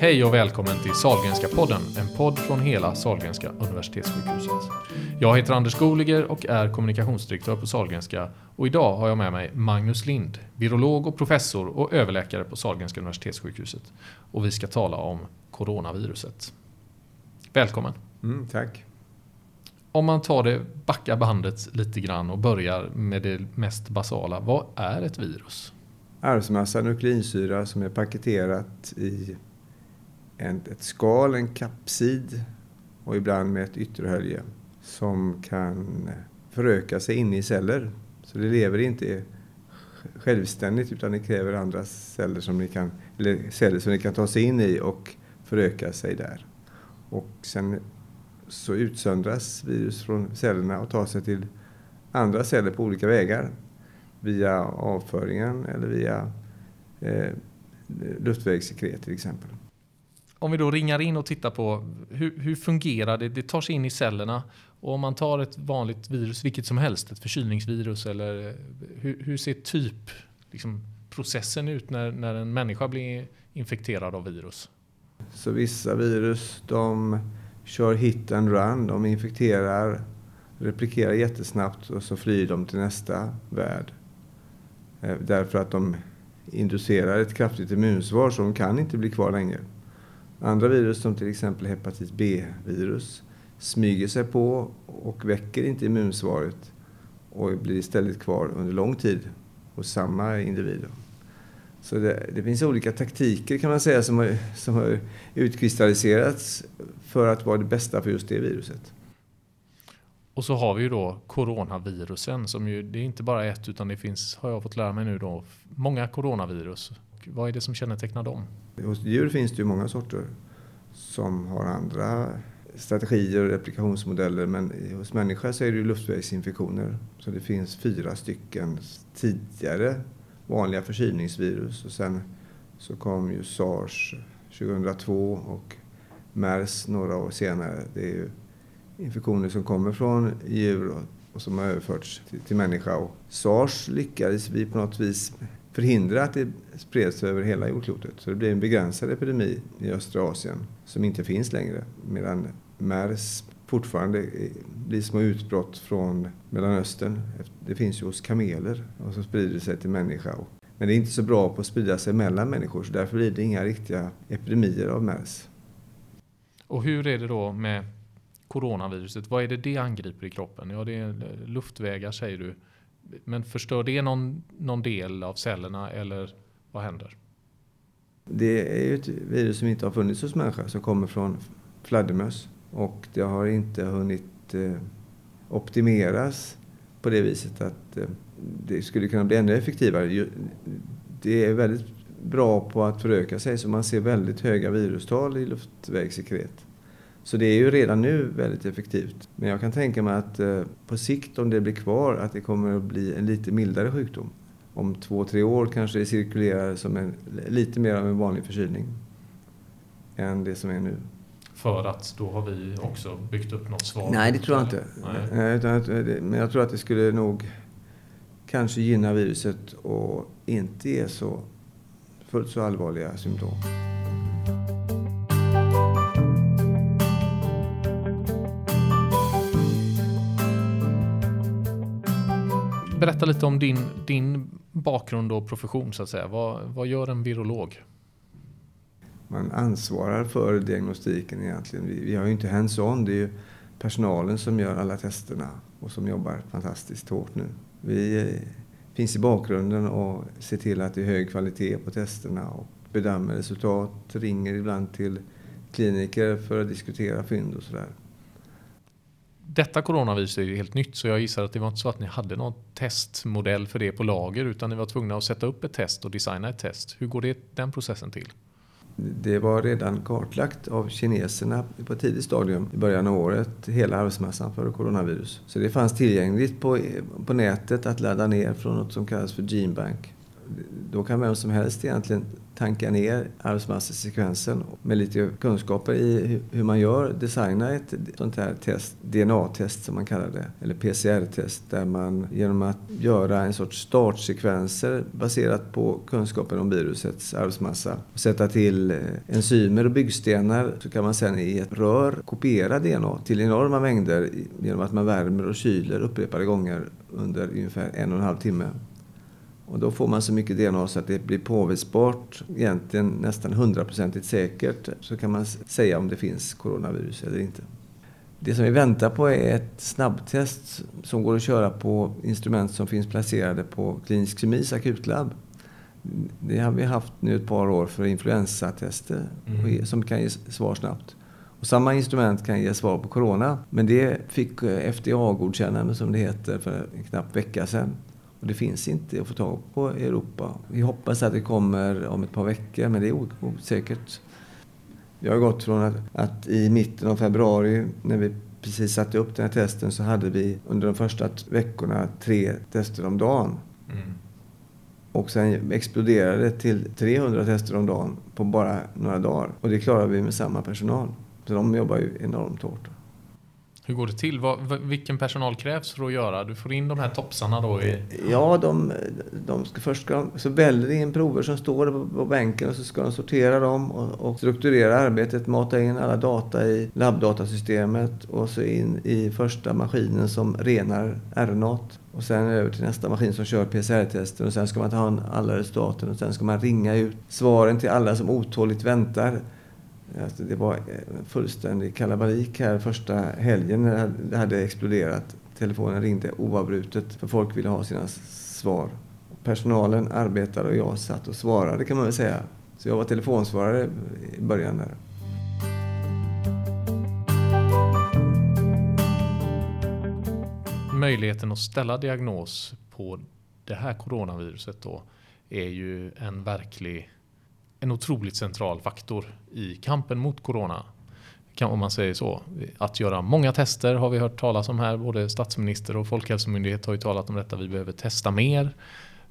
Hej och välkommen till Salgrenska podden, en podd från hela Salgrenska universitetssjukhuset. Jag heter Anders Goliger och är kommunikationsdirektör på Salgrenska och idag har jag med mig Magnus Lind, virolog och professor och överläkare på Salgrenska universitetssjukhuset. Och vi ska tala om coronaviruset. Välkommen! Mm, tack! Om man tar det, backar bandet lite grann och börjar med det mest basala. Vad är ett virus? Arvsmassa nukleinsyra som är paketerat i en, ett skal, en kapsid och ibland med ett ytterhölje som kan föröka sig inne i celler. Så det lever inte självständigt utan det kräver andra celler som ni kan, eller celler som ni kan ta sig in i och föröka sig där. Och sen så utsöndras virus från cellerna och tar sig till andra celler på olika vägar. Via avföringen eller via eh, luftvägssekret till exempel om vi då ringar in och tittar på hur, hur fungerar det? Det tar sig in i cellerna och om man tar ett vanligt virus, vilket som helst, ett förkylningsvirus eller eh, hur, hur ser typ liksom, processen ut när, när en människa blir infekterad av virus? Så vissa virus de kör hit and run, de infekterar, replikerar jättesnabbt och så flyr de till nästa värld. Eh, därför att de inducerar ett kraftigt immunsvar så de kan inte bli kvar länge. Andra virus som till exempel hepatit B-virus smyger sig på och väcker inte immunsvaret och blir istället kvar under lång tid hos samma individ. Så det, det, finns olika taktiker kan man säga som har, som har utkristalliserats för att vara det bästa för just det viruset. Och så har vi ju då coronavirusen som ju, det är inte bara ett utan det finns, har jag fått lära mig nu då, många coronavirus. Vad är det som kännetecknar dem? Hos djur finns det ju många sorter som har andra strategier och replikationsmodeller men hos människa så är det ju luftvägsinfektioner. Så det finns fyra stycken tidigare vanliga förkylningsvirus och sen så kom ju sars 2002 och mers några år senare. Det är ju infektioner som kommer från djur och som har överförts till, till människa. Och sars lyckades vi på något vis förhindra att det spreds över hela jordklotet. Så det blev en begränsad epidemi i östra Asien som inte finns längre. Medan mers fortfarande blir små utbrott från Mellanöstern. Det finns ju hos kameler och så sprider det sig till människa. Men det är inte så bra på att sprida sig mellan människor så därför blir det inga riktiga epidemier av mers. Och hur är det då med coronaviruset? Vad är det det angriper i kroppen? Ja, det är luftvägar säger du. Men förstör det någon, någon del av cellerna eller vad händer? Det är ju ett virus som inte har funnits hos människa som kommer från fladdermöss. Och det har inte hunnit eh, optimeras på det viset att eh, det skulle kunna bli ännu effektivare. Det är väldigt bra på att föröka sig så man ser väldigt höga virustal i luftvägssekret. Så det är ju redan nu väldigt effektivt. Men jag kan tänka mig att eh, på sikt om det blir kvar att det kommer att bli en lite mildare sjukdom. Om två, tre år kanske det cirkulerar som en, lite mer av en vanlig förkylning än det som är nu. För att då har vi också byggt upp något svar? Nej, det tror jag inte. Nej. Utan, men jag tror att det skulle nog kanske gynna viruset och inte ge så fullt så allvarliga symptom. Berätta lite om din, din bakgrund och profession så att säga. Vad, vad gör en virolog? Man ansvarar för diagnostiken egentligen. Vi, vi har ju inte hands-on. Det är ju personalen som gör alla testerna och som jobbar fantastiskt hårt nu. Vi eh, finns i bakgrunden och ser till att det är hög kvalitet på testerna och bedömer resultat, ringer ibland till kliniker för att diskutera fynd och sådär detta coronavirus är ju helt nytt så jag gissar att det var inte så att ni hade någon testmodell för det på lager utan ni var tvungna att sätta upp ett test och designa ett test. Hur går det, den processen till? Det var redan kartlagt av kineserna på ett tidigt stadium i början av året, hela arvsmassan för coronavirus. Så det fanns tillgängligt på, på nätet att ladda ner från något som kallas för Genebank då kan vem som helst egentligen tanka ner arvsmassesekvensen med lite kunskaper i hur man gör, designa ett sånt här test, DNA-test som man kallar det, eller PCR-test, där man genom att göra en sorts startsekvenser baserat på kunskapen om virusets arvsmassa, sätta till enzymer och byggstenar, så kan man sedan i ett rör kopiera DNA till enorma mängder genom att man värmer och kyler upprepade gånger under ungefär en och en halv timme. Och då får man så mycket DNA så att det blir påvisbart, egentligen nästan hundraprocentigt säkert, så kan man säga om det finns coronavirus eller inte. Det som vi väntar på är ett snabbtest som går att köra på instrument som finns placerade på Klinisk kemis akutlab. Det har vi haft nu ett par år för influensatester mm. som kan ge svar snabbt. Och samma instrument kan ge svar på corona, men det fick FDA-godkännande som det heter för en knapp vecka sedan. Och det finns inte att få tag på i Europa. Vi hoppas att det kommer om ett par veckor, men det är osäkert. Vi har gått från att, att i mitten av februari, när vi precis satte upp den här testen, så hade vi under de första veckorna tre tester om dagen. Mm. Och sen exploderade det till 300 tester om dagen på bara några dagar. Och det klarar vi med samma personal. Så de jobbar ju enormt hårt. Hur går det till? Vad, vilken personal krävs för att göra? Du får in de här topsarna då? I... Ja, de, de ska, först ska de, så väljer det in prover som står på, på bänken och så ska de sortera dem och, och, strukturera arbetet, mata in alla data i labbdatasystemet och så in i första maskinen som renar RNA. Och sen över till nästa maskin som kör PCR-tester och sen ska man ta hand alla resultaten och sen ska man ringa ut svaren till alla som otåligt väntar. Alltså det var eh, fullständig kalabalik här första helgen när det hade exploderat. Telefonen ringde oavbrutet för folk ville ha sina svar. Personalen arbetade och jag satt och svarade kan man väl säga. Så jag var telefonsvarare i början där. Möjligheten att ställa diagnos på det här coronaviruset då är ju en verklig en otroligt central faktor i kampen mot corona. Om man säger så. Att göra många tester har vi hört talas om här. Både statsminister och folkhälsomyndighet har ju talat om detta. Vi behöver testa mer.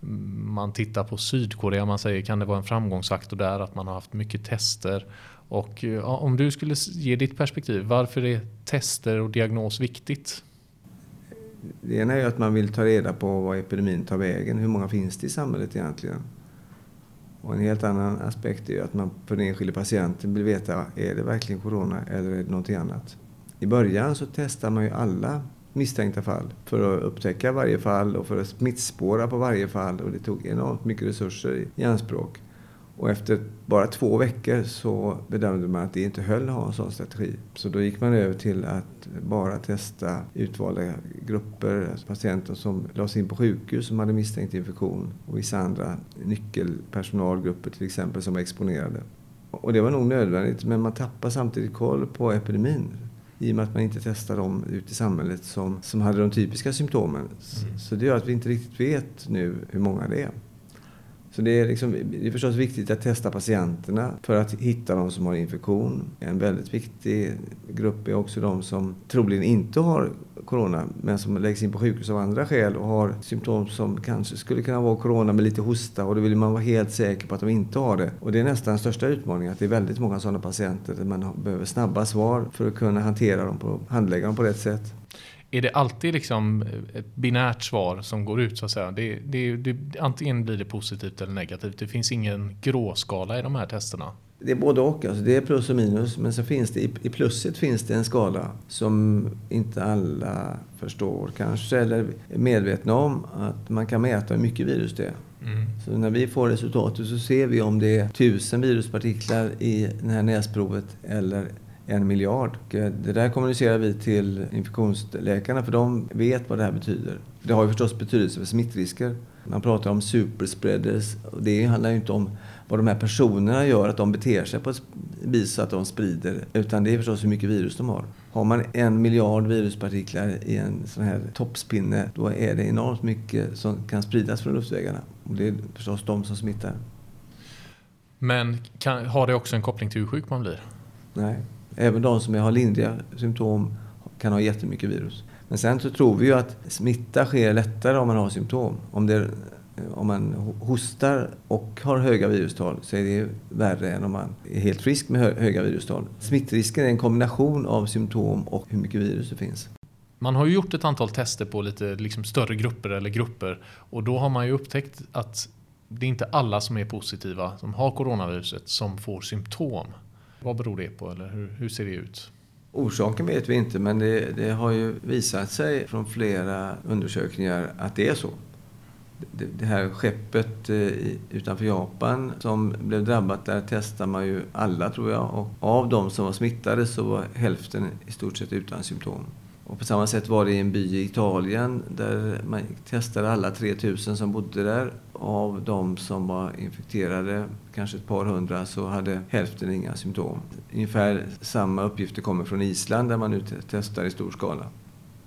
Man tittar på Sydkorea. Man säger kan det vara en framgångsfaktor där att man har haft mycket tester. Och ja, om du skulle ge ditt perspektiv. Varför är tester och diagnos viktigt? Det ena är att man vill ta reda på vad epidemin tar vägen. Hur många finns det i samhället egentligen? Och en helt annan aspekt är att man för den enskilde patienten vill veta, är det verkligen corona eller är det någonting annat? I början så testar man ju alla misstänkta fall för att upptäcka varje fall och för att smittspåra på varje fall och det tog enormt mycket resurser i anspråk. Och efter bara två veckor så bedömde man att det inte höll att ha en sån strategi. Så då gick man över till att bara testa utvalda grupper, alltså patienter som lades in på sjukhus som hade misstänkt infektion och vissa andra nyckelpersonalgrupper till exempel som var exponerade. Och det var nog nödvändigt men man tappar samtidigt koll på epidemin i och med att man inte testar dem ute i samhället som, som hade de typiska symptomen. Mm. Så det gör att vi inte riktigt vet nu hur många det är. Så det är, liksom, det är förstås viktigt att testa patienterna för att hitta de som har infektion. En väldigt viktig grupp är också de som troligen inte har corona men som läggs in på sjukhus av andra skäl och har symptom som kanske skulle kunna vara corona med lite hosta och då vill man vara helt säker på att de inte har det. Och det är nästan den största utmaningen att det är väldigt många sådana patienter där man behöver snabba svar för att kunna hantera dem på, handlägga dem på rätt sätt är det alltid liksom ett binärt svar som går ut så att säga? Det, det, det, antingen blir det positivt eller negativt. Det finns ingen gråskala i de här testerna. Det är både och. Alltså det är plus och minus. Men så finns det, i plusset finns det en skala som inte alla förstår kanske eller är medvetna om. Att man kan mäta hur mycket virus det är. Mm. Så när vi får resultatet så ser vi om det är tusen viruspartiklar i det här näsprovet eller en miljard. Det där kommunicerar vi till infektionsläkarna för de vet vad det här betyder. Det har ju förstås betydelse för smittrisker. Man pratar om superspreaders det handlar ju inte om vad de här personerna gör, att de beter sig på ett vis så att de sprider. Utan det är förstås hur mycket virus de har. Har man en miljard viruspartiklar i en sån här toppspinne, då är det enormt mycket som kan spridas från luftvägarna. Och det är förstås de som smittar. Men kan, har det också en koppling till hur sjuk man blir? Nej. Även de som har lindriga symptom kan ha jättemycket virus. Men sen så tror vi ju att smitta sker lättare om man har symptom. Om det eh, Om man hostar och har höga virustal så är det värre än om man är helt frisk med höga virustal. Smittrisken är en kombination av symptom och hur mycket virus det finns. Man har ju gjort ett antal tester på lite liksom större grupper eller grupper och då har man ju upptäckt att det är inte alla som är positiva, som har coronaviruset, som får symptom. Vad beror det på eller hur, hur ser det ut? Orsaken vet vi inte men det, det, har ju visat sig från flera undersökningar att det är så. Det, det här skeppet eh, utanför Japan som blev drabbat, där testade man ju alla tror jag. Och av de som var smittade så var hälften i stort sett utan symptom. Och på samma sätt var det i en by i Italien där man testade alla 3000 som bodde där. Av de som var infekterade, kanske ett par hundra, så hade hälften inga symptom. Ungefär samma uppgifter kommer från Island där man nu testar i stor skala.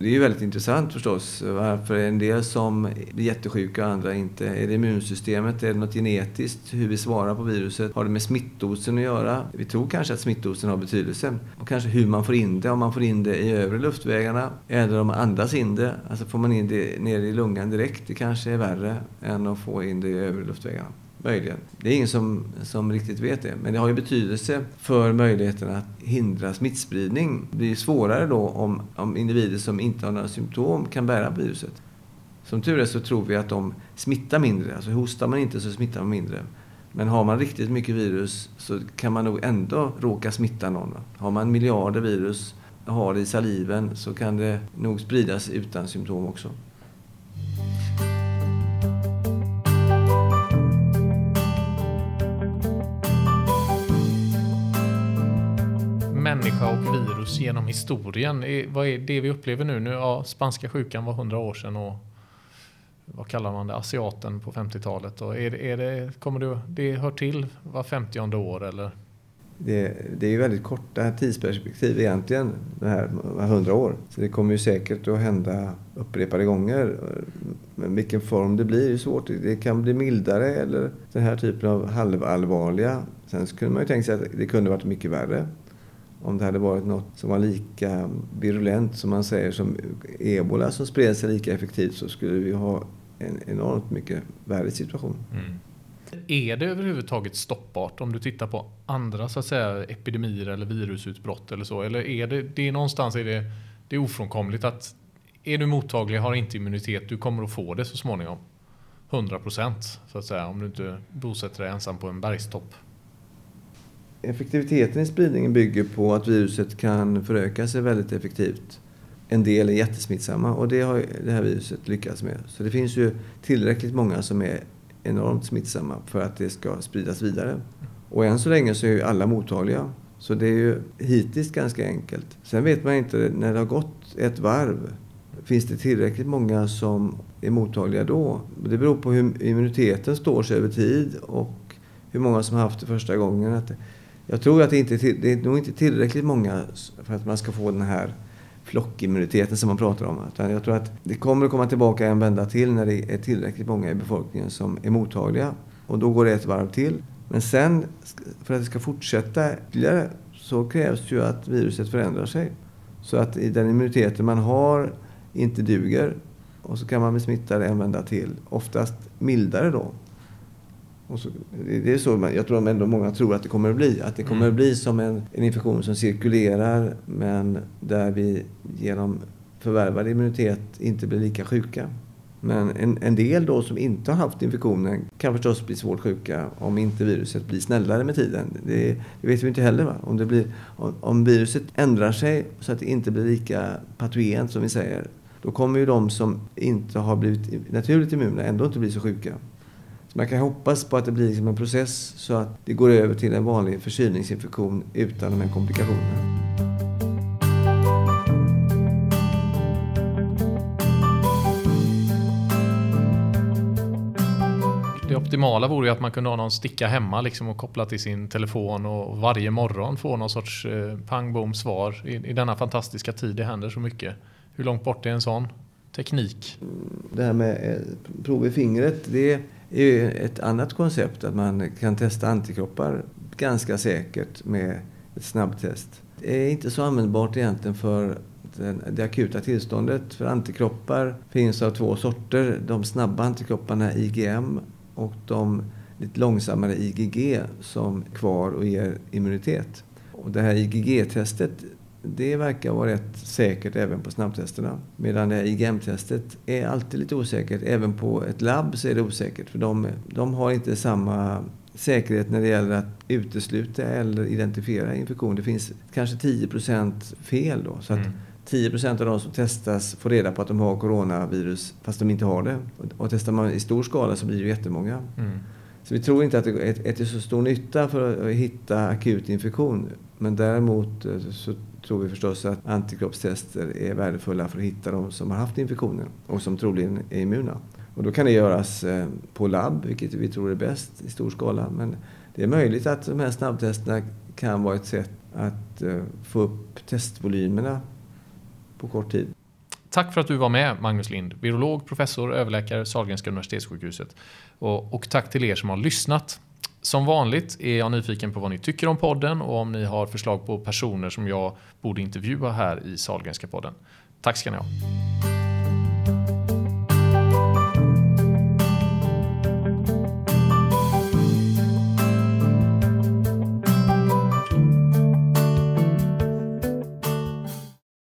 Det är ju väldigt intressant förstås. Varför en del som blir jättesjuka och andra inte. Är det immunsystemet? Är det något genetiskt? Hur vi svarar på viruset? Har det med smittdosen att göra? Vi tror kanske att smittdosen har betydelse. Och kanske hur man får in det. Om man får in det i övre luftvägarna eller om man andas in det. Alltså får man in det ner i lungan direkt. Det kanske är värre än att få in det i övre luftvägarna. Möjligen. Det är ingen som, som riktigt vet det. Men det har ju betydelse för möjligheten att hindra smittspridning. Det blir svårare då om, om individer som inte har några symptom kan bära viruset. Som tur är så tror vi att de smittar mindre. Alltså hostar man inte så smittar man mindre. Men har man riktigt mycket virus så kan man nog ändå råka smitta någon. Har man miljarder virus, har det i saliven, så kan det nog spridas utan symptom också. Människa och virus genom historien. Vad är det vi upplever nu? nu ja, spanska sjukan var 100 år sedan och vad kallar man det, asiaten på 50-talet. Och är, är det, kommer det, det hör till var 50 år eller? Det, det är ju väldigt korta tidsperspektiv egentligen, det här 100 år. Så det kommer ju säkert att hända upprepade gånger. Men vilken form det blir är svårt. Det kan bli mildare eller den här typen av halvallvarliga. Sen kunde man ju tänka sig att det kunde varit mycket värre om det hade varit något som var lika virulent som man säger som ebola som spred sig lika effektivt så skulle vi ha en enormt mycket värre situation. Mm. Är det överhuvudtaget stoppbart om du tittar på andra så att säga, epidemier eller virusutbrott eller så? Eller är det, det är någonstans är det, det är ofrånkomligt att är du mottaglig, har inte immunitet, du kommer att få det så småningom. 100 procent så att säga om du inte bosätter dig ensam på en bergstopp effektiviteten i spridningen bygger på att viruset kan föröka sig väldigt effektivt. En del är jättesmittsamma och det har det här viruset lyckats med. Så det finns ju tillräckligt många som är enormt smittsamma för att det ska spridas vidare. Och än så länge så är ju alla mottagliga. Så det är ju hittills ganska enkelt. Sen vet man inte när det har gått ett varv. Finns det tillräckligt många som är mottagliga då? Det beror på hur immuniteten står sig över tid och hur många som har haft det första gången. Jag tror att det, inte, det är nog inte tillräckligt många för att man ska få den här flockimmuniteten som man pratar om. Utan jag tror att det kommer att komma tillbaka en vända till när det är tillräckligt många i befolkningen som är mottagliga. Och då går det ett varv till. Men sen, för att det ska fortsätta ytterligare, så krävs ju att viruset förändrar sig. Så att den immuniteten man har inte duger. Och så kan man bli smittad en vända till. Oftast mildare då. Så, det är så jag tror ändå många tror att det kommer att bli. Att det kommer mm. att bli som en, en infektion som cirkulerar men där vi genom förvärvad immunitet inte blir lika sjuka. Men en, en del då som inte har haft infektionen kan förstås bli svårt sjuka om inte viruset blir snällare med tiden. Det, det vet vi inte heller. Va? Om, det blir, om, om, viruset ändrar sig så att det inte blir lika patogent som vi säger, då kommer ju de som inte har blivit naturligt immuna ändå inte bli så sjuka. Så man kan hoppas på att det blir liksom en process så att det går över till en vanlig förkylningsinfektion utan de här komplikationerna. Det optimala vore ju att man kunde ha någon sticka hemma liksom och koppla till sin telefon och varje morgon få någon sorts eh, pang bom svar. I, I denna fantastiska tid det händer så mycket. Hur långt bort är en sån teknik? Det här med eh, prov i fingret, det är ju ett annat koncept. Att man kan testa antikroppar ganska säkert med ett snabbtest. Det är inte så användbart egentligen för det akuta tillståndet för antikroppar finns av två sorter. De snabba antikropparna IgM och de lite långsammare IgG som kvar och ger immunitet. Och det här IgG-testet det verkar vara rätt säkert även på snabbtesterna. Medan det IgM-testet är alltid lite osäkert. Även på ett labb så är det osäkert. För de, de har inte samma säkerhet när det gäller att utesluta eller identifiera infektion. Det finns kanske 10% fel då. Så att mm. 10% av de som testas får reda på att de har coronavirus fast de inte har det. Och testar man i stor skala så blir det jättemånga. Mm. Så vi tror inte att det är till så stor nytta för att hitta akut infektion. Men däremot eh, så tror vi förstås att antikroppstester är värdefulla för att hitta de som har haft infektionen och som troligen är immuna. Och då kan det göras eh, på labb, vilket vi tror är bäst i stor skala. Men det är möjligt att de här snabbtesterna kan vara ett sätt att eh, få upp testvolymerna på kort tid. Tack för att du var med, Magnus Lind, virolog, professor, överläkare, Sahlgrenska universitetssjukhuset. Och, och tack till er som har lyssnat. Som vanligt är jag nyfiken på vad ni tycker om podden och om ni har förslag på personer som jag borde intervjua här i Sahlgrenska podden. Tack ska ni ha.